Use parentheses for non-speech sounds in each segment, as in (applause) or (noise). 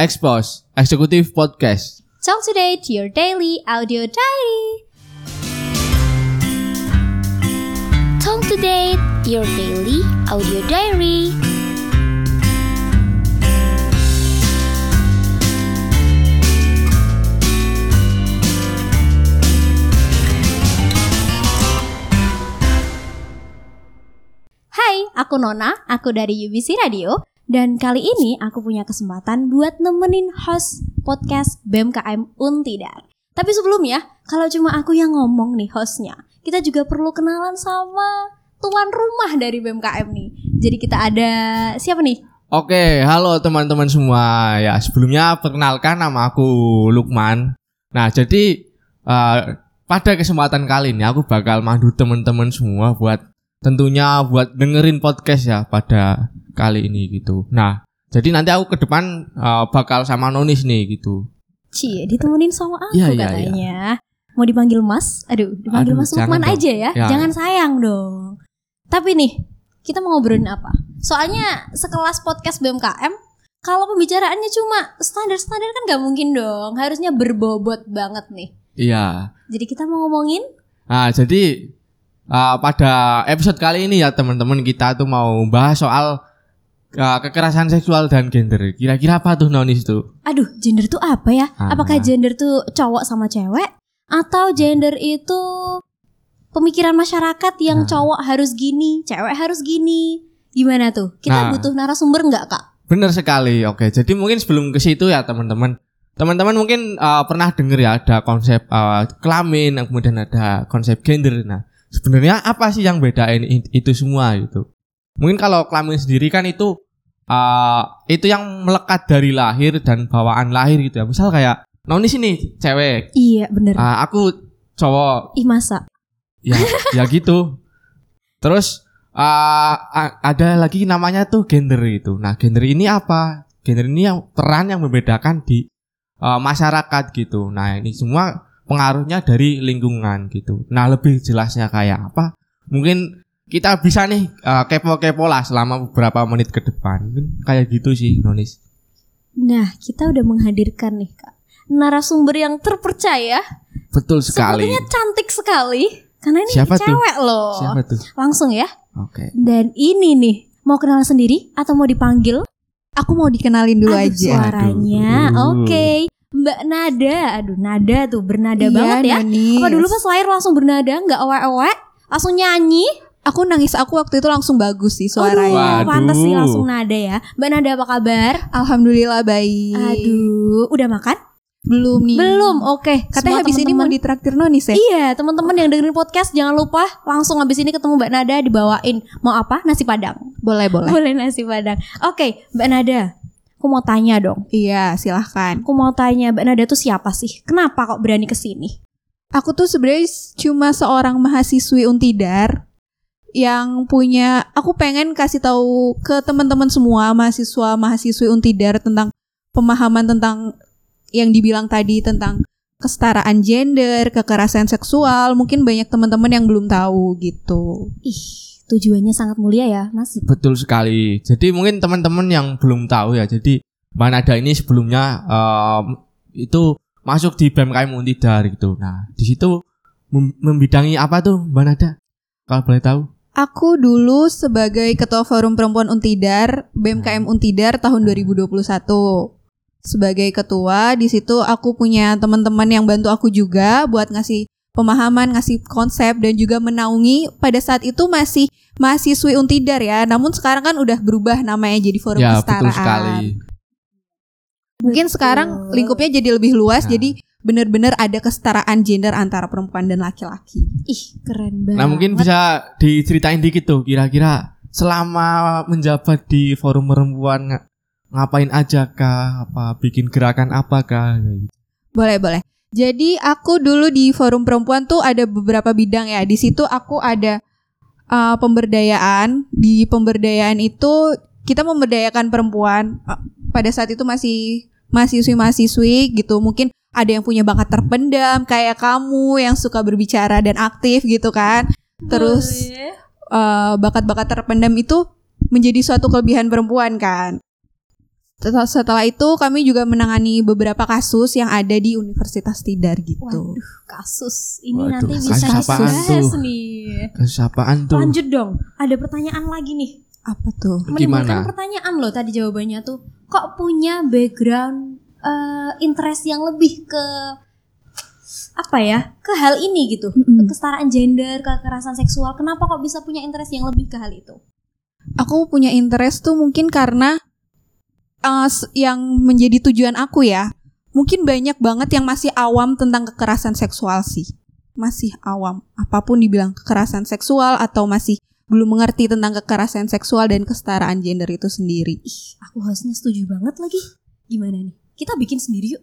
Expose Eksekutif Podcast. Talk today to your daily audio diary. Talk today, your daily audio diary. Hai, aku Nona, aku dari UBC Radio. Dan kali ini aku punya kesempatan buat nemenin host podcast BMKM Untidar. Tapi sebelumnya, kalau cuma aku yang ngomong nih hostnya, kita juga perlu kenalan sama tuan rumah dari BMKM nih. Jadi kita ada siapa nih? Oke, halo teman-teman semua. Ya, sebelumnya perkenalkan nama aku Lukman. Nah, jadi eh, pada kesempatan kali ini aku bakal mandu teman-teman semua buat tentunya buat dengerin podcast ya pada kali ini gitu. Nah, jadi nanti aku ke depan eh, bakal sama Nonis nih gitu. Cie, ditemenin sama aku iya, katanya. Mau dipanggil Mas? Aduh, dipanggil Aduh, Mas Lukman aja ya. Ya. Jangan sayang dong. Tapi nih, kita mau ngobrolin apa? Soalnya sekelas podcast BMKM, kalau pembicaraannya cuma standar-standar kan gak mungkin dong. Harusnya berbobot banget nih. Iya. Jadi kita mau ngomongin Nah, jadi uh, pada episode kali ini ya teman-teman kita tuh mau bahas soal uh, kekerasan seksual dan gender. Kira-kira apa tuh Nonis tuh? Aduh, gender tuh apa ya? Ah. Apakah gender tuh cowok sama cewek? Atau gender itu pemikiran masyarakat yang Nah. cowok harus gini, cewek harus gini? Gimana tuh? Kita Nah. butuh narasumber nggak kak? Bener sekali. Oke, jadi mungkin sebelum ke situ ya teman-teman. Teman-teman mungkin uh, pernah dengar ya ada konsep uh, kelamin, kemudian ada konsep gender. Nah, sebenarnya apa sih yang bedain itu semua gitu? Mungkin kalau kelamin sendiri kan itu uh, itu yang melekat dari lahir dan bawaan lahir gitu ya. Misal kayak Nonis ini cewek, Iya bener. Ah, aku cowok Ih masa? ya ya gitu terus a- ada lagi namanya tuh gender itu nah gender ini apa gender ini yang peran yang membedakan di ah, masyarakat gitu nah ini semua pengaruhnya dari lingkungan gitu nah lebih jelasnya kayak apa mungkin kita bisa nih ah, kepo-kepo lah selama beberapa menit ke depan mungkin kayak gitu sih Nonis Nah kita udah menghadirkan nih kak narasumber yang terpercaya. betul sekali Sepertinya cantik sekali. Karena ini Siapa tuh? cewek loh. siapa tuh Langsung ya. oke Dan ini nih mau kenal sendiri atau mau dipanggil? Aku mau dikenalin dulu Aduh, aja. Suaranya, oke. Mbak Nada, aduh Nada tuh bernada Iya, banget ya. Nonis. Apa dulu pas lahir langsung bernada, nggak ewek-ewek, langsung nyanyi. Aku nangis aku waktu itu langsung bagus sih suaranya. Aduh, pantas sih langsung nada ya. Mbak Nada apa kabar? Alhamdulillah baik. Aduh, udah makan? belum nih. Belum. Oke. Katanya Semua habis ini mau ditraktir Nonis ya? Iya, teman-teman yang dengerin podcast jangan lupa langsung habis ini ketemu Mbak Nada dibawain mau apa? Nasi Padang. Boleh, boleh. Boleh nasi Padang. Oke, Mbak Nada. Aku mau tanya dong. Iya, silahkan. Aku mau tanya Mbak Nada tuh siapa sih? Kenapa kok berani ke sini? Aku tuh sebenarnya cuma seorang mahasiswi Untidar yang punya aku pengen kasih tahu ke teman-teman semua mahasiswa mahasiswi Untidar tentang pemahaman tentang yang dibilang tadi tentang kesetaraan gender, kekerasan seksual. Mungkin banyak teman-teman yang belum tahu gitu. Ih, tujuannya sangat mulia ya, Mas. Betul sekali. Jadi mungkin teman-teman yang belum tahu ya. Jadi Mbak Nada ini sebelumnya em, itu masuk di BMKM Untidar gitu. Nah, di situ mem- membidangi apa tuh Mbak Nada? Kalau boleh tahu? Aku dulu sebagai Ketua Forum Perempuan Untidar, BMKM Untidar tahun 2021. Sebagai ketua, di situ aku punya teman-teman yang bantu aku juga buat ngasih pemahaman, ngasih konsep dan juga menaungi pada saat itu masih mahasiswi Untidar ya. Namun sekarang kan udah berubah namanya jadi Forum ya, Kesetaraan. betul sekali. Mungkin Betul. sekarang lingkupnya jadi lebih luas, Nah. jadi benar-benar ada kesetaraan gender antara perempuan dan laki-laki. Ih, keren banget. Nah, mungkin bisa diceritain dikit tuh kira-kira selama menjabat di forum perempuan nga- ngapain aja kah? Apa bikin gerakan apa kah? Gitu. Boleh, boleh. Jadi aku dulu di forum perempuan tuh ada beberapa bidang ya. Di situ aku ada uh, pemberdayaan. Di pemberdayaan itu kita memberdayakan perempuan. Uh, pada saat itu masih mahasiswi-mahasiswi gitu. Mungkin ada yang punya bakat terpendam kayak kamu yang suka berbicara dan aktif gitu kan. Terus Boleh. uh, bakat-bakat terpendam itu menjadi suatu kelebihan perempuan kan. Setelah, itu kami juga menangani beberapa kasus yang ada di Universitas Tidar gitu. Waduh, kasus. Ini Waduh, nanti kasus bisa apaan dibahas tuh? nih. Kasus apaan tuh? Lanjut dong. Ada pertanyaan lagi nih. Apa tuh? Menimbulkan Gimana? pertanyaan loh tadi jawabannya tuh. Kok punya background eh, interest yang lebih ke apa ya? Ke hal ini gitu. Mm-mm. Kesetaraan gender, kekerasan seksual. Kenapa kok bisa punya interest yang lebih ke hal itu? Aku punya interest tuh mungkin karena uh, yang menjadi tujuan aku ya. Mungkin banyak banget yang masih awam tentang kekerasan seksual sih. Masih awam. Apa pun dibilang kekerasan seksual atau masih belum mengerti tentang kekerasan seksual dan kesetaraan gender itu sendiri. Ih, aku hostnya setuju banget lagi. Gimana nih? Kita bikin sendiri yuk.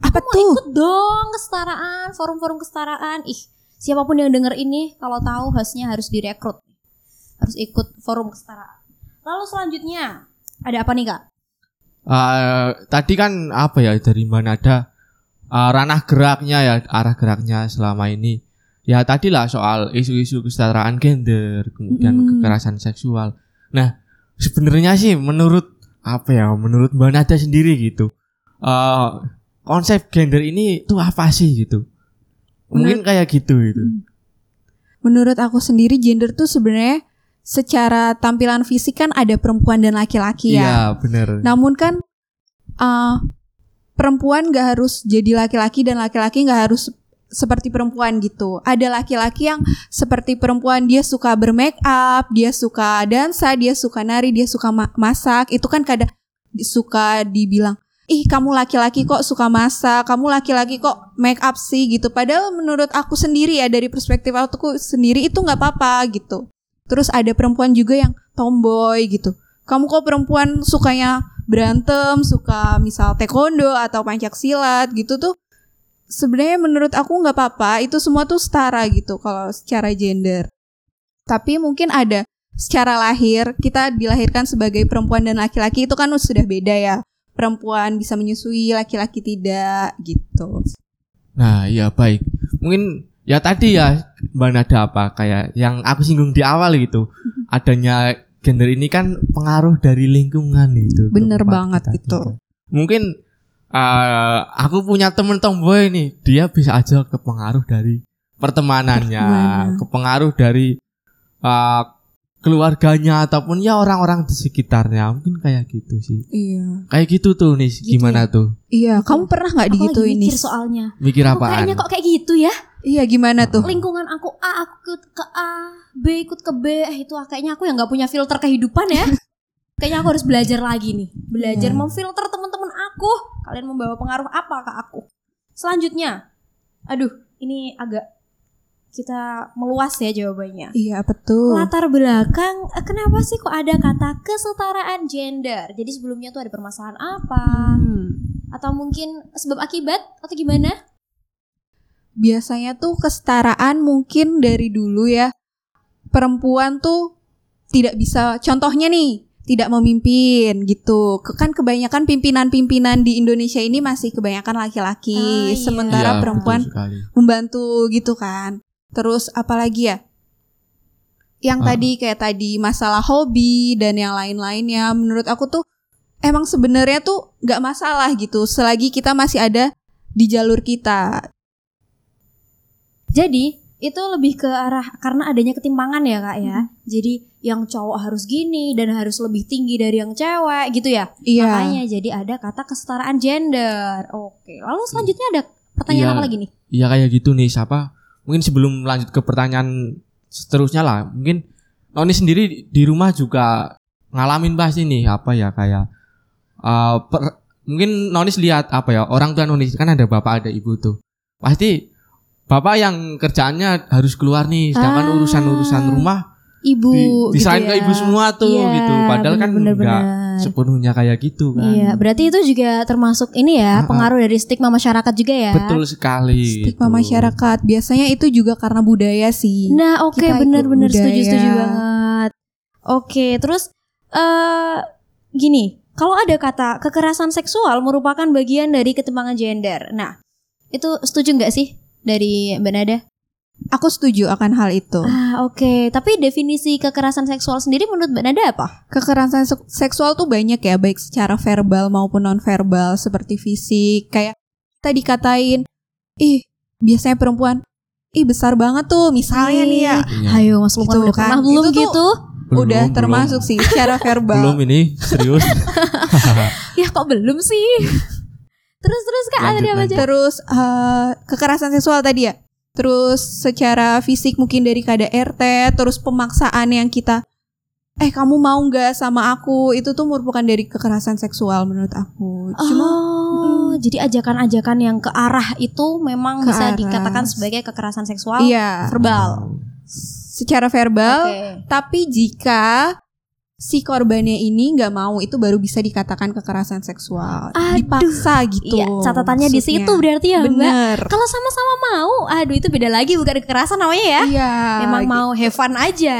Apa Mau tuh? ikut dong kesetaraan, forum-forum kesetaraan. Ih, siapa pun yang denger ini kalau tahu hostnya harus direkrut. Harus ikut forum kesetaraan. Lalu selanjutnya ada apa nih kak? Eh, tadi kan apa ya dari mana ada eh, ranah geraknya ya arah geraknya selama ini. Ya tadi lah soal isu-isu kesetaraan gender kemudian Mm-mm. kekerasan seksual. Nah sebenarnya sih menurut apa ya menurut mbak Nada sendiri gitu eh, konsep gender ini tuh apa sih gitu? Mungkin kayak gitu itu Menurut aku sendiri gender tuh sebenarnya secara tampilan fisik kan ada perempuan dan laki-laki ya. iya bener Namun kan uh, perempuan gak harus jadi laki-laki dan laki-laki gak harus seperti perempuan gitu. Ada laki-laki yang seperti perempuan dia suka bermake up, dia suka dansa, dia suka nari, dia suka ma- masak. Itu kan kadang suka dibilang, ih kamu laki-laki kok suka masak, kamu laki-laki kok make up sih gitu. Padahal menurut aku sendiri ya dari perspektif aku sendiri itu nggak apa-apa gitu. Terus ada perempuan juga yang tomboy gitu. Kamu kok perempuan sukanya berantem, suka misal taekwondo atau pencak silat gitu tuh sebenarnya menurut aku nggak apa-apa. Itu semua tuh setara gitu kalau secara gender. Tapi mungkin ada secara lahir kita dilahirkan sebagai perempuan dan laki-laki itu kan sudah beda ya. Perempuan bisa menyusui, laki-laki tidak gitu. Nah, ya baik. Mungkin ya tadi ya Mbak Nada apa kayak yang aku singgung di awal gitu. (laughs) Adanya gender ini kan pengaruh dari lingkungan itu. Bener banget kita itu. tinggal. Mungkin eh, aku punya temen tomboy nih, dia bisa aja kepengaruh dari pertemanannya, Pertemanan. kepengaruh dari eh, keluarganya ataupun ya orang-orang di sekitarnya. Mungkin kayak gitu sih. Iya. Kayak gitu tuh nih, Gitu gimana tuh? Iya, kamu pernah nggak digituin nih? mikir soalnya. Mikir apaan? kayaknya kok kayak gitu ya. Iya, gimana tuh? Lingkungan aku A, aku ikut ke A, B ikut ke B. Eh, itu kayaknya aku yang nggak punya filter kehidupan ya. (laughs) kayaknya aku harus belajar lagi nih. Belajar Iya. memfilter teman-teman aku. Kalian membawa pengaruh apa ke aku? Selanjutnya. Aduh, ini agak kita meluas ya jawabannya. Iya, betul. Latar belakang eh, kenapa sih kok ada kata kesetaraan gender? Jadi sebelumnya tuh ada permasalahan apa? Hmm. Atau mungkin sebab akibat atau gimana? Biasanya tuh kesetaraan mungkin dari dulu ya. Perempuan tuh tidak bisa contohnya nih tidak memimpin gitu. Kan kebanyakan pimpinan-pimpinan di Indonesia ini masih kebanyakan laki-laki. Ah, iya. sementara Iya, perempuan membantu gitu kan. Terus apalagi ya? Yang Ah. tadi kayak tadi masalah hobi dan yang lain-lainnya. Menurut aku tuh emang sebenarnya tuh nggak masalah gitu selagi kita masih ada di jalur kita Jadi itu lebih ke arah karena adanya ketimpangan ya kak ya. Jadi yang cowok harus gini dan harus lebih tinggi dari yang cewek gitu ya. iya Makanya jadi ada kata kesetaraan gender. Oke. Lalu selanjutnya ada pertanyaan Iya. apa lagi nih? Iya kayak gitu nih siapa? Mungkin sebelum lanjut ke pertanyaan seterusnya lah, mungkin Noni sendiri di rumah juga ngalamin pasti nih apa ya kayak uh, per- mungkin Nonis lihat apa ya orang tua Nonis kan ada bapak ada ibu tuh pasti bapak yang kerjaannya harus keluar nih sedangkan Ah. urusan-urusan rumah Ibu di, gitu diserahin ya. ke ibu semua tuh Iya, gitu padahal kan bener-bener, enggak bener. sepenuhnya kayak gitu kan Iya, berarti itu juga termasuk ini ya, Ah, ah. pengaruh dari stigma masyarakat juga ya. betul sekali stigma itu. masyarakat biasanya itu juga karena budaya sih Nah, oke ikut bener-bener setuju setuju banget. Oke, terus eh gini, kalau ada kata kekerasan seksual merupakan bagian dari ketimpangan gender. Nah, itu setuju nggak sih dari Mbak Nada? Aku setuju akan hal itu. Ah, oke. Tapi definisi kekerasan seksual sendiri menurut Mbak Nada apa? Kekerasan sek- seksual tuh banyak ya, baik secara verbal maupun non verbal seperti fisik. Kayak kita dikatain, ih biasanya perempuan, ih besar banget tuh misalnya nih ya. Iya. Ayo Mas Lukman Gitu udah kan. pernah belum Itu tuh- gitu? Belum, Udah belum. termasuk sih secara (laughs) verbal. Belum ini serius. (laughs) Ya kok belum sih? (laughs) terus terus Kak Lanjut, ada apa aja? Terus eh, kekerasan seksual tadi ya. Terus secara fisik mungkin dari KDRT, terus pemaksaan yang kita eh kamu mau nggak sama aku itu tuh merupakan dari kekerasan seksual menurut aku. Cuma Oh, jadi ajakan-ajakan yang ke arah itu memang Ke bisa arah. dikatakan sebagai kekerasan seksual iya verbal. secara verbal, Oke. tapi jika si korbannya ini nggak mau itu baru bisa dikatakan kekerasan seksual. Aduh. Dipaksa gitu. Iya, catatannya di situ berarti ya, Mbak. Bener. Kalau sama-sama mau, aduh itu beda lagi bukan kekerasan namanya ya. Iya. Memang gitu. mau have fun aja.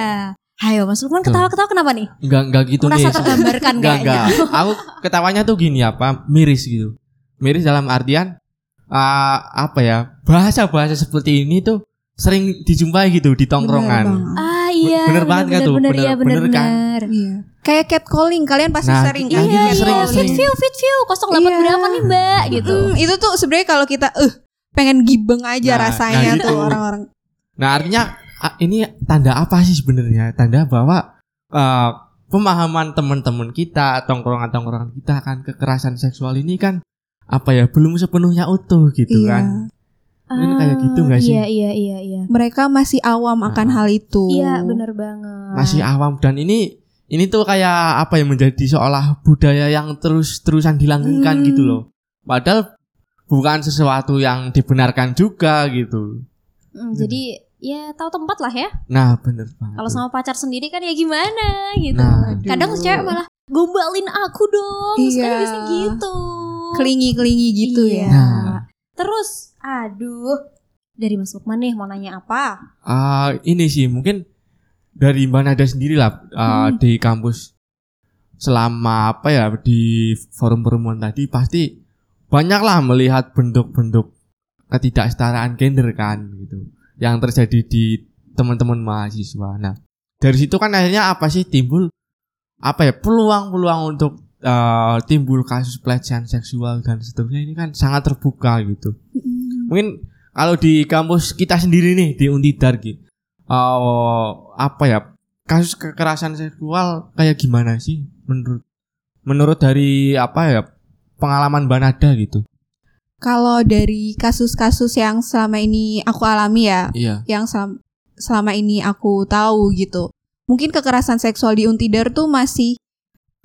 Ayo Mas Lukman ketawa-ketawa kenapa nih? Enggak enggak gitu Merasa nih. tergambarkan Enggak kayaknya. enggak. Aku ketawanya tuh gini apa? Miris gitu. Miris dalam artian ah, apa ya? Bahasa-bahasa seperti ini tuh sering dijumpai gitu di tongkrongan. Iya. Bener banget kan tuh? Bener, Bener- iya, bener, bener kan? bener. Iya. Kayak catcalling kalian pasti Nah, sering iya, kan? Iya, gitu, sering, iya, fit sering. view, fit view, 08 Iya. berapa nih mbak gitu. Mm, itu tuh sebenarnya kalau kita eh pengen gibeng aja Nah, rasanya nah gitu. tuh orang-orang. Nah, artinya ah, ini tanda apa sih sebenarnya? Tanda bahwa eh, pemahaman teman-teman kita, tongkrongan-tongkrongan kita akan kekerasan seksual ini kan apa ya? Belum sepenuhnya utuh gitu Iya. kan. Ini kayak gitu nggak sih? Iya, iya, iya, iya. Mereka masih awam akan Ah. hal itu. Iya, bener banget. Masih awam dan ini ini tuh kayak apa ya menjadi seolah budaya yang terus-terusan dilanggengkan Hmm. gitu loh. Padahal bukan sesuatu yang dibenarkan juga gitu. Hmm, jadi ya tahu tempat lah ya. Nah, bener banget. Kalau sama pacar sendiri kan ya gimana gitu. Nah, Kadang cewek malah gombalin aku dong. Terus kan Iya. biasanya gitu. Kelingi-kelingi gitu Iya. ya. Nah. Terus, aduh, dari Mas Lukman nih mau nanya apa? Ah, ini sih mungkin dari Mbak Nada sendiri lah ah, Hmm. di kampus selama apa ya di forum pertemuan tadi pasti banyaklah melihat bentuk-bentuk ketidaksetaraan gender kan gitu yang terjadi di teman-teman mahasiswa. Nah dari situ kan akhirnya apa sih timbul apa ya peluang-peluang untuk ah, timbul kasus pelecehan seksual dan seterusnya ini kan sangat terbuka gitu Mm. Mungkin kalau di kampus kita sendiri nih di Untidar gitu eh, apa ya kasus kekerasan seksual kayak gimana sih menurut menurut dari apa ya pengalaman Mbak Nada gitu Kalau dari kasus-kasus yang selama ini aku alami ya, iya yang selam- selama ini aku tahu gitu. Mungkin kekerasan seksual di Untidar tuh masih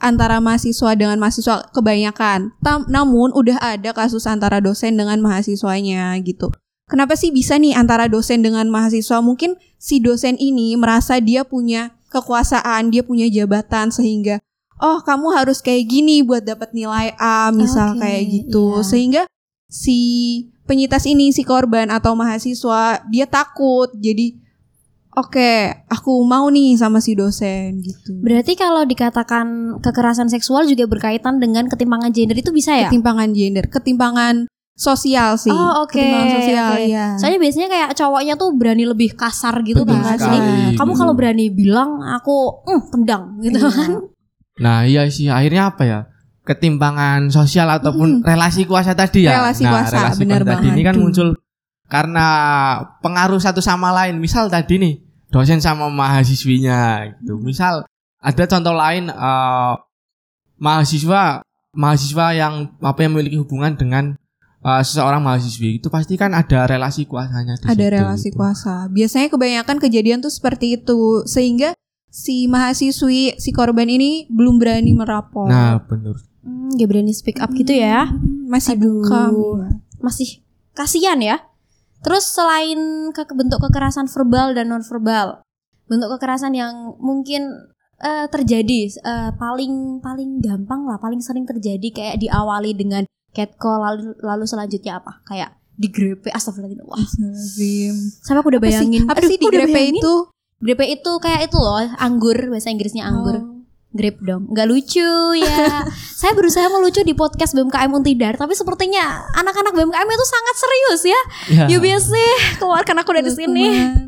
antara mahasiswa dengan mahasiswa kebanyakan. Tam- namun udah ada kasus antara dosen dengan mahasiswanya gitu. Kenapa sih bisa nih antara dosen dengan mahasiswa? Mungkin si dosen ini merasa dia punya kekuasaan, dia punya jabatan sehingga oh kamu harus kayak gini buat dapat nilai A misal Oke, kayak gitu. iya. Sehingga si penyitas ini si korban atau mahasiswa dia takut jadi oke aku mau nih sama si dosen gitu Berarti kalau dikatakan kekerasan seksual juga berkaitan dengan ketimpangan gender itu bisa ya? ketimpangan gender ketimpangan sosial sih Oh, oke, ketimpangan sosial oke. ya Soalnya biasanya kayak cowoknya tuh berani lebih kasar gitu Betul kan sih. Kamu kalau berani bilang aku mm, tendang gitu Iya. kan. nah iya sih akhirnya apa ya ketimpangan sosial ataupun relasi kuasa tadi ya Relasi nah, kuasa, relasi benar kuasa tadi banget. ini kan muncul karena pengaruh satu sama lain. Misal tadi nih dosen sama mahasiswinya gitu. Misal ada contoh lain eh, mahasiswa mahasiswa yang apa yang memiliki hubungan dengan eh, seseorang mahasiswi. Itu pasti kan ada relasi kuasanya di ada situ, relasi gitu. kuasa. Biasanya kebanyakan kejadian tuh seperti itu. Sehingga si mahasiswi si korban ini belum berani merapor. Nah bener. Hmm, gak berani speak up gitu ya. Hmm, masih Aduh. bungkam Masih kasihan ya. Terus selain ke bentuk kekerasan verbal dan non verbal, bentuk kekerasan yang mungkin eh, terjadi eh, paling paling gampang lah, paling sering terjadi kayak diawali dengan catcall lalu lalu selanjutnya apa? Kayak digrepe astagfirullahaladzim. Wah, sampai aku udah Apa sih- bayangin. apa Aduh, sih udah digrepe itu Grepe itu kayak itu loh, anggur, bahasa Inggrisnya anggur. Oh. Grip dong, nggak lucu ya. (laughs) Saya berusaha melucu di podcast BMKM Untidar, tapi sepertinya anak-anak BMKM itu sangat serius ya. Ya. UBS sih, keluarkan aku dari sini. Teman.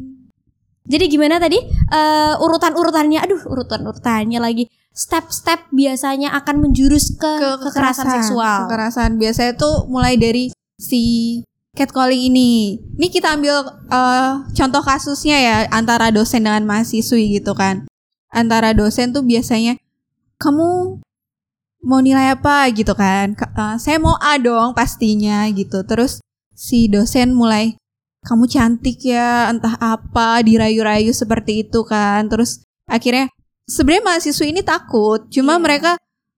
Jadi gimana tadi Eh, urutan-urutannya? Aduh, urutan-urutannya lagi. Step-step biasanya akan menjurus ke, ke kekerasan, seksual. Kekerasan biasanya tuh mulai dari si catcalling ini. Ini kita ambil eh, contoh kasusnya ya antara dosen dengan mahasiswi gitu kan. Antara dosen tuh biasanya kamu mau nilai apa gitu kan? Ka- eh, saya mau A dong pastinya gitu. Terus si dosen mulai kamu cantik ya, entah apa, dirayu-rayu seperti itu kan. Terus akhirnya sebenarnya mahasiswa ini takut, cuma Iya. mereka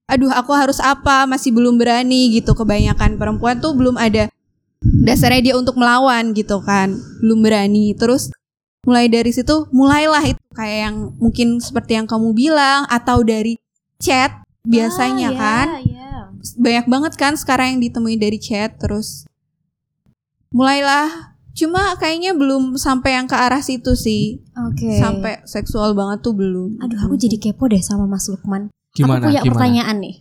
aduh aku harus apa masih belum berani gitu kebanyakan perempuan tuh belum ada dasarnya dia untuk melawan gitu kan belum berani terus mulai dari situ mulailah itu kayak yang mungkin seperti yang kamu bilang atau dari chat biasanya Ah, ya, kan ya. banyak banget kan sekarang yang ditemui dari chat terus mulailah cuma kayaknya belum sampai yang ke arah situ sih Oke. sampai seksual banget tuh belum Aduh, aku jadi kepo deh sama Mas Lukman. Gimana? aku punya gimana? pertanyaan nih.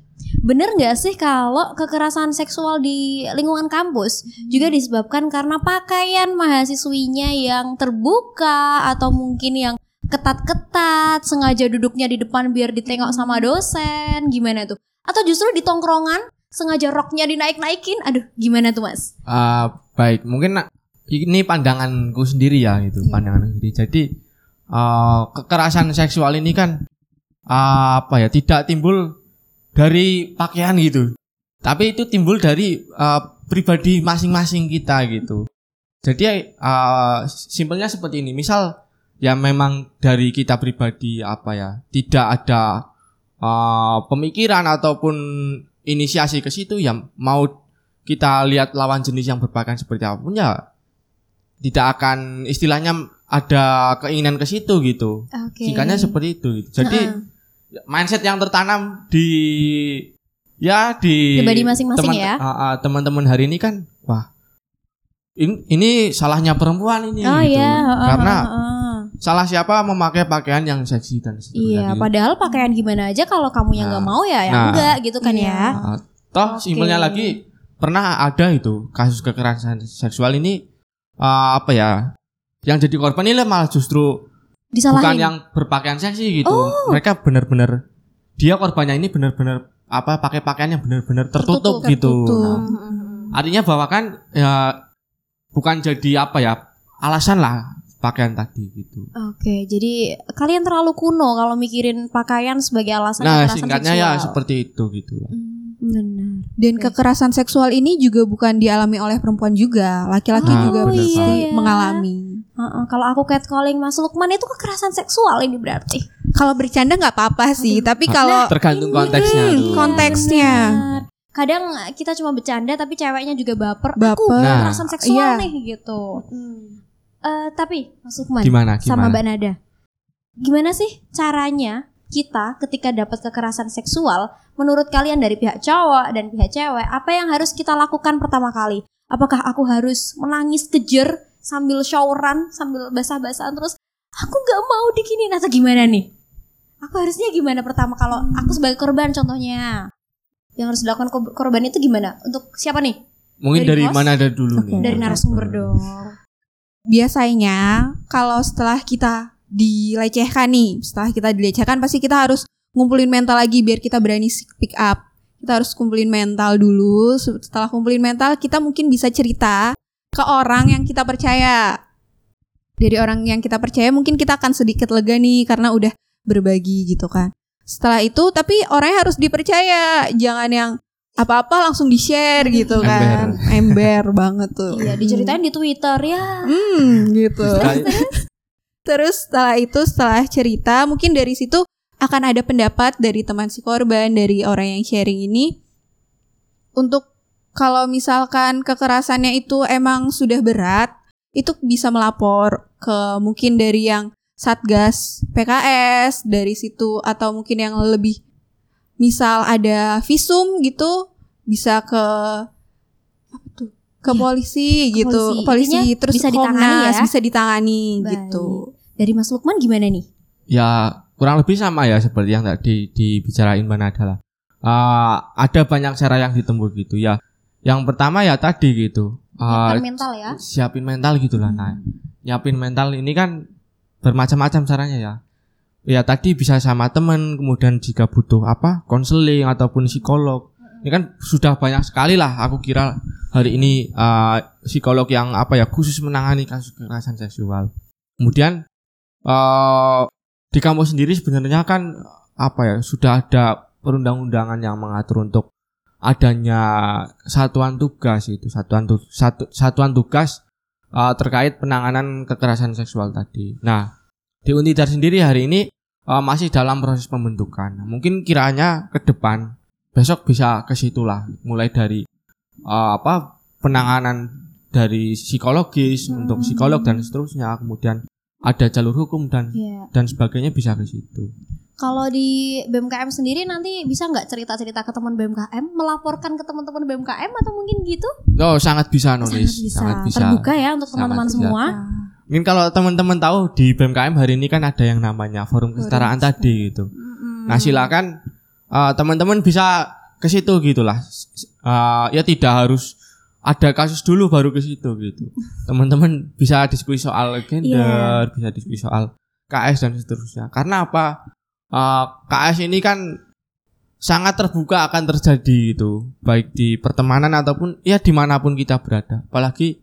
Bener nggak sih kalau kekerasan seksual di lingkungan kampus juga disebabkan karena pakaian mahasiswinya yang terbuka atau mungkin yang ketat-ketat, sengaja duduknya di depan biar ditengok sama dosen, gimana tuh? Atau justru di tongkrongan sengaja roknya dinaik-naikin? Aduh, gimana tuh mas? Ah, baik, mungkin ini pandanganku sendiri ya itu, Iya. pandangan sendiri. Jadi ah, kekerasan seksual ini kan ah, apa ya, tidak timbul dari pakaian gitu. Tapi itu timbul dari ah, pribadi masing-masing kita gitu. Jadi ah, simpelnya seperti ini. Misal ya memang dari kita pribadi apa ya, tidak ada ah, pemikiran ataupun inisiasi ke situ ya mau kita lihat lawan jenis yang berpakaian seperti apa pun ya tidak akan istilahnya ada keinginan ke situ gitu. Oke. Singkatnya seperti itu. gitu. Jadi mindset yang tertanam di ya di Pribadi masing-masing ya. ah, ah, teman-teman hari ini kan wah ini, ini salahnya perempuan ini Oh gitu. iya, heeh, karena heeh, heeh. salah siapa memakai pakaian yang seksi dan seterusnya Iya, gitu. padahal pakaian gimana aja kalau kamu yang Nah, nggak mau ya, ya nah, enggak gitu kan iya. ya. Ah, toh Oke. simpelnya lagi pernah ada itu kasus kekerasan seksual ini ah, apa ya yang jadi korban ini malah justru Disalahin. bukan yang berpakaian seksi gitu Oh. mereka benar-benar dia korbannya ini benar-benar apa pakai pakaian yang benar-benar tertutup, Tertutup, gitu tertutup. Nah, Hmm, hmm, hmm. artinya bahwa kan ya bukan jadi apa ya alasan lah pakaian tadi gitu Oke, jadi kalian terlalu kuno kalau mikirin pakaian sebagai alasan nah kekerasan singkatnya seksual. ya seperti itu gitu lah. Hmm, benar. Dan Oke. kekerasan seksual ini juga bukan dialami oleh perempuan juga, laki-laki Oh, juga pasti banget. mengalami. Heeh, kalau aku catcalling Mas Lukman itu kekerasan seksual ini berarti. Kalau bercanda nggak apa-apa sih, tapi Nah, kalau tergantung konteksnya Hmm, tuh konteksnya. Benar. Kadang kita cuma bercanda tapi ceweknya juga baper. Aku Baper. Nah. kekerasan seksual Iya. nih gitu. Eh tapi Mas Lukman gimana sama gimana Mbak Nada. Gimana sih caranya kita ketika dapat kekerasan seksual menurut kalian dari pihak cowok dan pihak cewek apa yang harus kita lakukan pertama kali? Apakah aku harus menangis kejer sambil showeran sambil basah-basahan terus aku nggak mau dikini atau gimana nih? Aku harusnya gimana pertama kalau aku sebagai korban contohnya? Yang harus dilakukan ko- korban itu gimana? Untuk siapa nih? mungkin dari dari, host? mana ada dulu Oke. nih Dari narasumber dong. biasanya kalau setelah kita dilecehkan nih, setelah kita dilecehkan pasti kita harus ngumpulin mental lagi biar kita berani speak up. Kita harus kumpulin mental dulu. Setelah kumpulin mental, kita mungkin bisa cerita ke orang yang kita percaya. Dari orang yang kita percaya mungkin kita akan sedikit lega nih karena udah berbagi gitu kan. Setelah itu tapi orangnya harus dipercaya, jangan yang apa-apa langsung di-share gitu kan. Ember banget tuh. Iya, diceritain di Twitter ya. Hmm, gitu. Terus setelah itu setelah cerita mungkin dari situ akan ada pendapat dari teman si korban dari orang yang sharing ini untuk kalau misalkan kekerasannya itu emang sudah berat itu bisa melapor ke mungkin dari yang Satgas PKS dari situ atau mungkin yang lebih misal ada visum gitu bisa ke apa tuh ke Iya, polisi ke gitu polisi. polisi Intinya terus bisa ditangani Komnas, ya? bisa ditangani Baik. gitu Dari Mas Lukman gimana nih? ya kurang lebih sama ya seperti yang tadi dibicarain Mbak Nada lah. Eh, ada banyak cara yang ditempuh gitu ya. Yang pertama ya tadi gitu. eh, Bukan mental ya. siapin mental gitu lah. Nah, nyiapin mental ini kan bermacam-macam caranya ya. Ya tadi bisa sama temen, kemudian jika butuh apa konseling ataupun psikolog. Ini kan sudah banyak sekali lah. Aku kira hari ini eh, psikolog yang apa ya khusus menangani kasus kekerasan seksual. Kemudian eh di kampus sendiri sebenarnya kan apa ya sudah ada perundang-undangan yang mengatur untuk adanya satuan tugas itu satuan tu, satu, satuan tugas uh, terkait penanganan kekerasan seksual tadi. Nah, di Untidar sendiri hari ini uh, masih dalam proses pembentukan. Mungkin kiranya ke depan besok bisa ke situlah mulai dari uh, apa penanganan dari psikologis untuk psikolog dan seterusnya kemudian ada jalur hukum dan Iya. dan sebagainya bisa ke situ. Kalau di BMKM sendiri nanti bisa nggak cerita-cerita ke teman BMKM, melaporkan ke teman-teman BMKM atau mungkin gitu? Oh, sangat bisa nulis, sangat bisa. Terbuka ya untuk Sangat teman-teman bisa. semua. Mungkin kalau teman-teman tahu di BMKM hari ini kan ada yang namanya forum kesetaraan tadi gitu. Mm-mm. Nah, silakan uh, teman-teman bisa ke situ gitulah. Uh, ya tidak harus ada kasus dulu baru ke situ gitu. (laughs) Teman-teman bisa diskusi soal gender, bisa diskusi soal KS dan seterusnya. Karena apa? Uh, KS ini kan sangat terbuka akan terjadi itu, baik di pertemanan ataupun ya di mana pun kita berada. Apalagi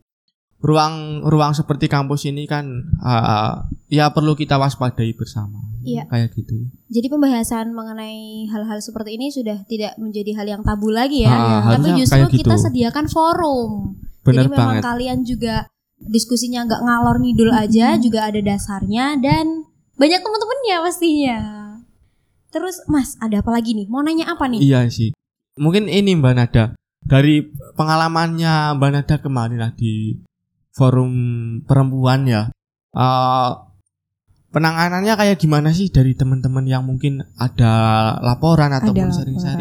ruang ruang seperti kampus ini kan uh, ya perlu kita waspadai bersama. Iya. Kayak gitu. Jadi pembahasan mengenai hal-hal seperti ini sudah tidak menjadi hal yang tabu lagi ya. Ah, Tapi harusnya justru kita gitu. sediakan forum. Bener Jadi memang banget. kalian juga diskusinya nggak ngalor ngidul aja, juga ada dasarnya dan banyak teman-temannya pastinya. Terus Mas, ada apa lagi nih? Mau nanya apa nih? Iya sih. Mungkin ini Mbak Nada dari pengalamannya Mbak Nada kemarin lah di forum perempuan ya. eh, penanganannya kayak gimana sih dari teman-teman yang mungkin ada laporan ataupun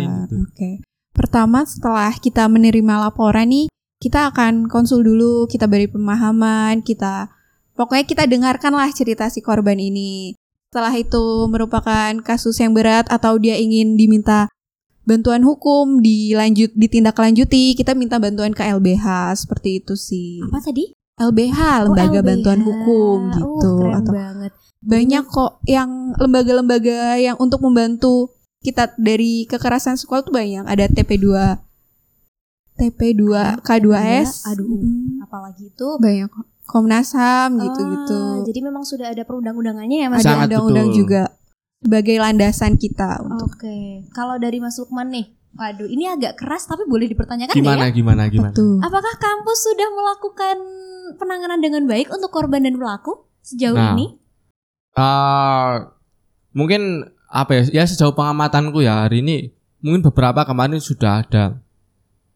laporan. gitu. Oke. Pertama setelah kita menerima laporan nih, kita akan konsul dulu, kita beri pemahaman, kita pokoknya kita dengarkanlah cerita si korban ini. Setelah itu merupakan kasus yang berat atau dia ingin diminta bantuan hukum, dilanjut ditindaklanjuti, kita minta bantuan ke LBH seperti itu sih. Apa tadi? LBH, Oh, lembaga LBH. bantuan hukum Oh, gitu keren atau banget. banyak kok yang lembaga-lembaga yang untuk membantu kita dari kekerasan seksual tuh banyak ada TP2 TP2 K2S Aduh, apalagi itu banyak kok. Komnas HAM gitu-gitu Ah, jadi memang sudah ada perundang-undangannya ya Mas. ada undang-undang juga sebagai landasan kita untuk Oke, kalau dari Mas Lukman nih, waduh ini agak keras tapi boleh dipertanyakan Gimana ya? gimana gimana? Betul. Apakah kampus sudah melakukan penanganan dengan baik untuk korban dan pelaku sejauh Nah, ini? Eh, mungkin apa ya? Ya sejauh pengamatanku ya hari ini mungkin beberapa kemarin sudah ada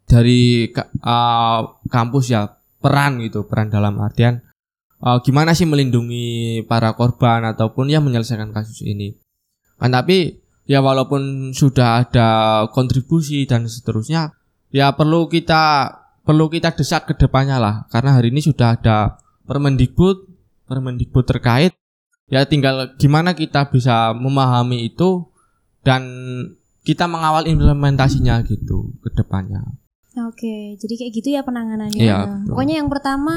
dari eh, kampus ya peran gitu peran dalam artian eh, gimana sih melindungi para korban ataupun ya menyelesaikan kasus ini. Kan tapi ya walaupun sudah ada kontribusi dan seterusnya ya perlu kita perlu kita desak ke depannya lah karena hari ini sudah ada Permendikbud Permendikbud terkait ya tinggal gimana kita bisa memahami itu dan kita mengawal implementasinya gitu ke depannya. Oke, jadi kayak gitu ya penanganannya. Iya, Nah, betul. Pokoknya yang pertama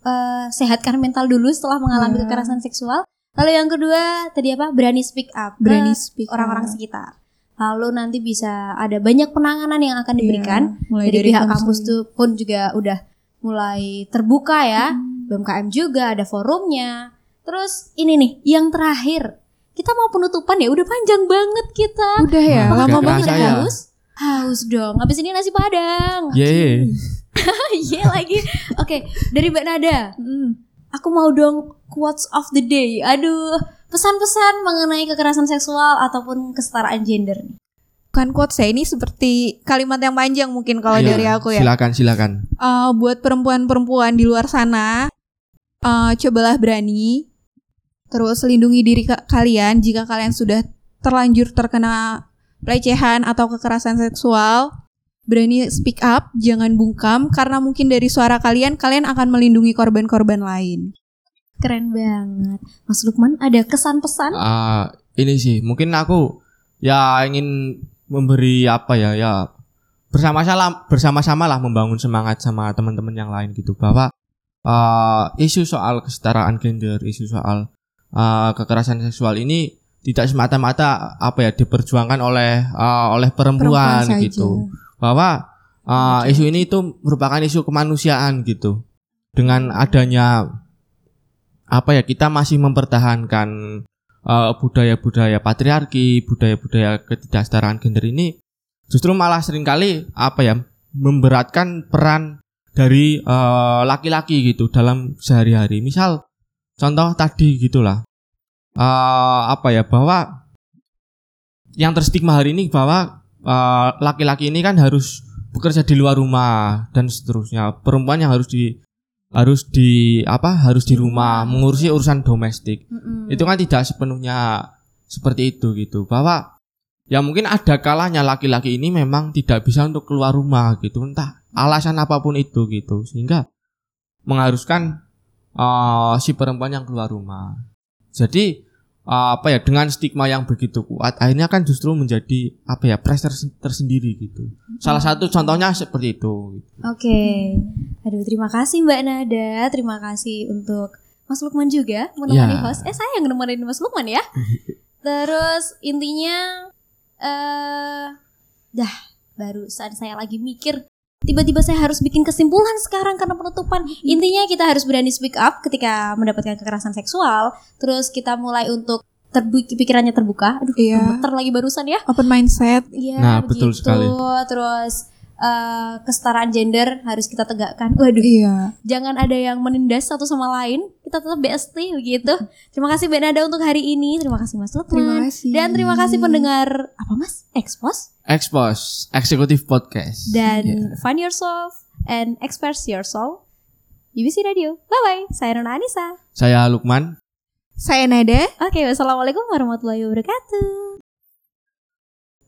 eh, sehatkan mental dulu setelah mengalami Iya. kekerasan seksual. Lalu yang kedua tadi apa? Berani speak up. ke berani speak orang-orang up. sekitar. Lalu nanti bisa ada banyak penanganan yang akan diberikan Iya, mulai dari, pihak konseling. kampus tuh pun juga udah mulai terbuka ya. Hmm. BMKM juga ada forumnya. Terus ini nih yang terakhir. Kita mau penutupan ya udah panjang banget kita. udah ya lama Gak banget ya. haus? Haus dong. Habis ini nasi padang. Yeay. (laughs) Iya lagi. Oke, dari Mbak Nada. Hmm. Aku mau dong quotes of the day. Aduh, pesan-pesan mengenai kekerasan seksual ataupun kesetaraan gender nih. Bukan quotes ya ini seperti kalimat yang panjang mungkin kalau Iya, dari aku ya Silakan silakan. Eh, buat perempuan-perempuan di luar sana, eh, cobalah berani. Terus lindungi diri ka- kalian jika kalian sudah terlanjur terkena pelecehan atau kekerasan seksual. Berani speak up, jangan bungkam karena mungkin dari suara kalian kalian akan melindungi korban-korban lain. Keren banget. Mas Lukman ada kesan pesan? Ah, ini sih mungkin aku ya ingin memberi apa ya ya bersama-sama bersama-sama lah membangun semangat sama teman-teman yang lain gitu bahwa uh, isu soal kesetaraan gender, isu soal uh, kekerasan seksual ini tidak semata-mata apa ya diperjuangkan oleh uh, oleh perempuan, Perempuan saja. gitu bahwa uh, isu ini itu merupakan isu kemanusiaan gitu. Dengan adanya apa ya kita masih mempertahankan uh, budaya-budaya patriarki budaya-budaya ketidaksetaraan gender ini justru malah sering kali apa ya memberatkan peran dari uh, laki-laki gitu dalam sehari-hari. Misal contoh tadi gitulah uh, apa ya bahwa yang terstigma hari ini bahwa uh, laki-laki ini kan harus bekerja di luar rumah dan seterusnya. Perempuan yang harus di harus di apa harus di rumah mengurusi urusan domestik. Mm-mm. itu kan tidak sepenuhnya seperti itu gitu. Bahwa ya mungkin ada kalanya laki-laki ini memang tidak bisa untuk keluar rumah gitu. Entah alasan apa pun itu gitu. Sehingga mengharuskan uh, si perempuan yang keluar rumah jadi uh, apa ya dengan stigma yang begitu kuat akhirnya kan justru menjadi apa ya pressure sen- tersendiri gitu salah satu contohnya seperti itu Oke. Aduh, terima kasih Mbak Nada. Terima kasih untuk Mas Lukman juga menemani Ya. host. Eh, saya yang nemenin Mas Lukman ya. (laughs) Terus intinya eh dah barusan saya lagi mikir tiba-tiba saya harus bikin kesimpulan sekarang karena penutupan. Intinya kita harus berani speak up ketika mendapatkan kekerasan seksual. Terus kita mulai untuk terbuka pikirannya terbuka. Aduh, Iya. gemeter lagi barusan ya. Open mindset. Iya, Nah, betul begitu. sekali. Terus eh, kesetaraan gender harus kita tegakkan. Waduh, Iya. jangan ada yang menindas satu sama lain. Kita tetap BST begitu. Terima kasih Mbak Nada untuk hari ini. Terima kasih Mas Lukman. Terima kasih. Dan terima kasih pendengar apa Mas? Expos expose eksekutif podcast dan Ya. find yourself and express your soul. UBC Radio. Bye bye. Saya Nona Anissa. saya Lukman Saya Nada. Oke, wassalamualaikum warahmatullahi wabarakatuh.